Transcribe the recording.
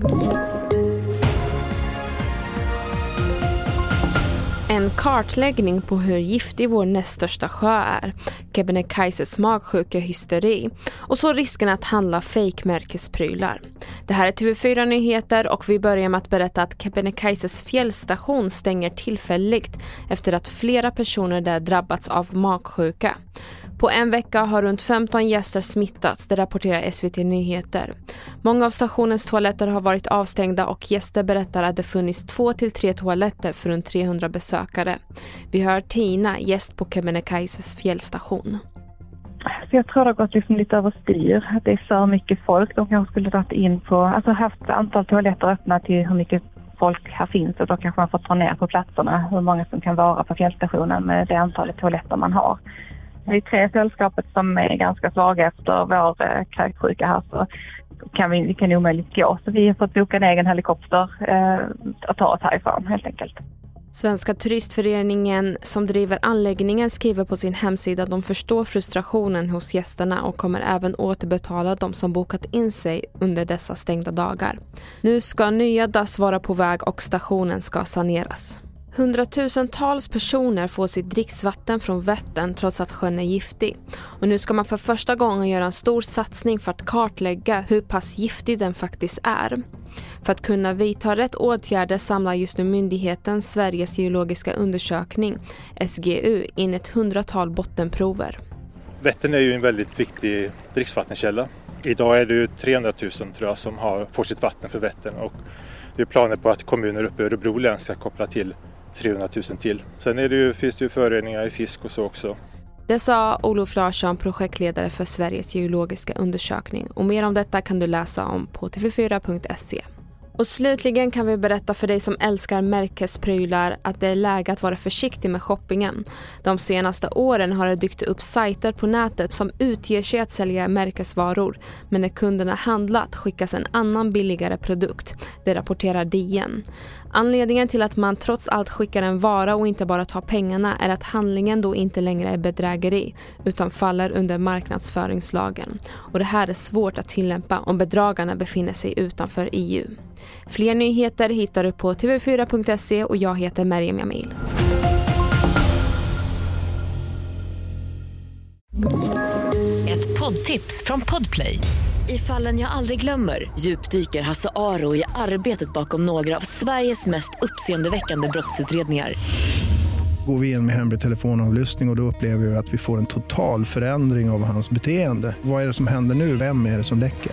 you En kartläggning på hur giftig vår näst största sjö är, Kebnekaises magsjuka hysteri och så risken att handla fejkmärkesprylar. Det här är TV4 Nyheter och vi börjar med att berätta att Kebnekaises fjällstation stänger tillfälligt efter att flera personer där drabbats av magsjuka. På en vecka har runt 15 gäster smittats, det rapporterar SVT Nyheter. Många av stationens toaletter har varit avstängda och gäster berättar att det funnits två till tre toaletter för runt 300 besökare. Vi hör Tina, gäst på Kebnekaises fjällstation. Så jag tror det har gått liksom lite överstyr. Att det är för mycket folk. De kanske skulle dragit in på, alltså haft antal toaletter öppna till hur mycket folk här finns och då kanske man får ta ner på platserna hur många som kan vara på fjällstationen med det antalet toaletter man har. Vi är tre sällskapet som är ganska svaga efter vår eh, kräksjuka här så kan vi, vi kan omöjligt gå. Så vi har fått boka en egen helikopter eh, att ta oss härifrån helt enkelt. Svenska turistföreningen som driver anläggningen skriver på sin hemsida att de förstår frustrationen hos gästerna och kommer även återbetala de som bokat in sig under dessa stängda dagar. Nu ska nya dass vara på väg och stationen ska saneras. Hundratusentals personer får sitt dricksvatten från Vättern trots att sjön är giftig. Och nu ska man för första gången göra en stor satsning för att kartlägga hur pass giftig den faktiskt är. För att kunna vidta rätt åtgärder samlar just nu myndigheten Sveriges geologiska undersökning, SGU, in ett hundratal bottenprover. Vättern är ju en väldigt viktig dricksvattenkälla. Idag är det ju 300 000 tror jag som har, får sitt vatten för Vättern och det är planer på att kommuner uppe i Örebro län ska koppla till 300 000 till. Sen är det ju, finns det ju föroreningar i fisk och så också. Det sa Olof Larsson, projektledare för Sveriges geologiska undersökning. Och mer om detta kan du läsa om på tv4.se. Och slutligen kan vi berätta för dig som älskar märkesprylar att det är läge att vara försiktig med shoppingen. De senaste åren har det dykt upp sajter på nätet som utger sig att sälja märkesvaror. Men när kunderna handlat skickas en annan billigare produkt. Det rapporterar DN. Anledningen till att man trots allt skickar en vara och inte bara tar pengarna är att handlingen då inte längre är bedrägeri utan faller under marknadsföringslagen. Och det här är svårt att tillämpa om bedragarna befinner sig utanför EU. Fler nyheter hittar du på tv4.se och jag heter Merjem Jamil. Ett poddtips från Podplay. I fallen jag aldrig glömmer djupdyker Hasse Aro i arbetet bakom några av Sveriges mest uppseendeväckande brottsutredningar går vi in med hemlig telefonavlyssning och, och då upplever vi att vi får en total förändring av hans beteende. Vad är det som händer nu? Vem är det som läcker?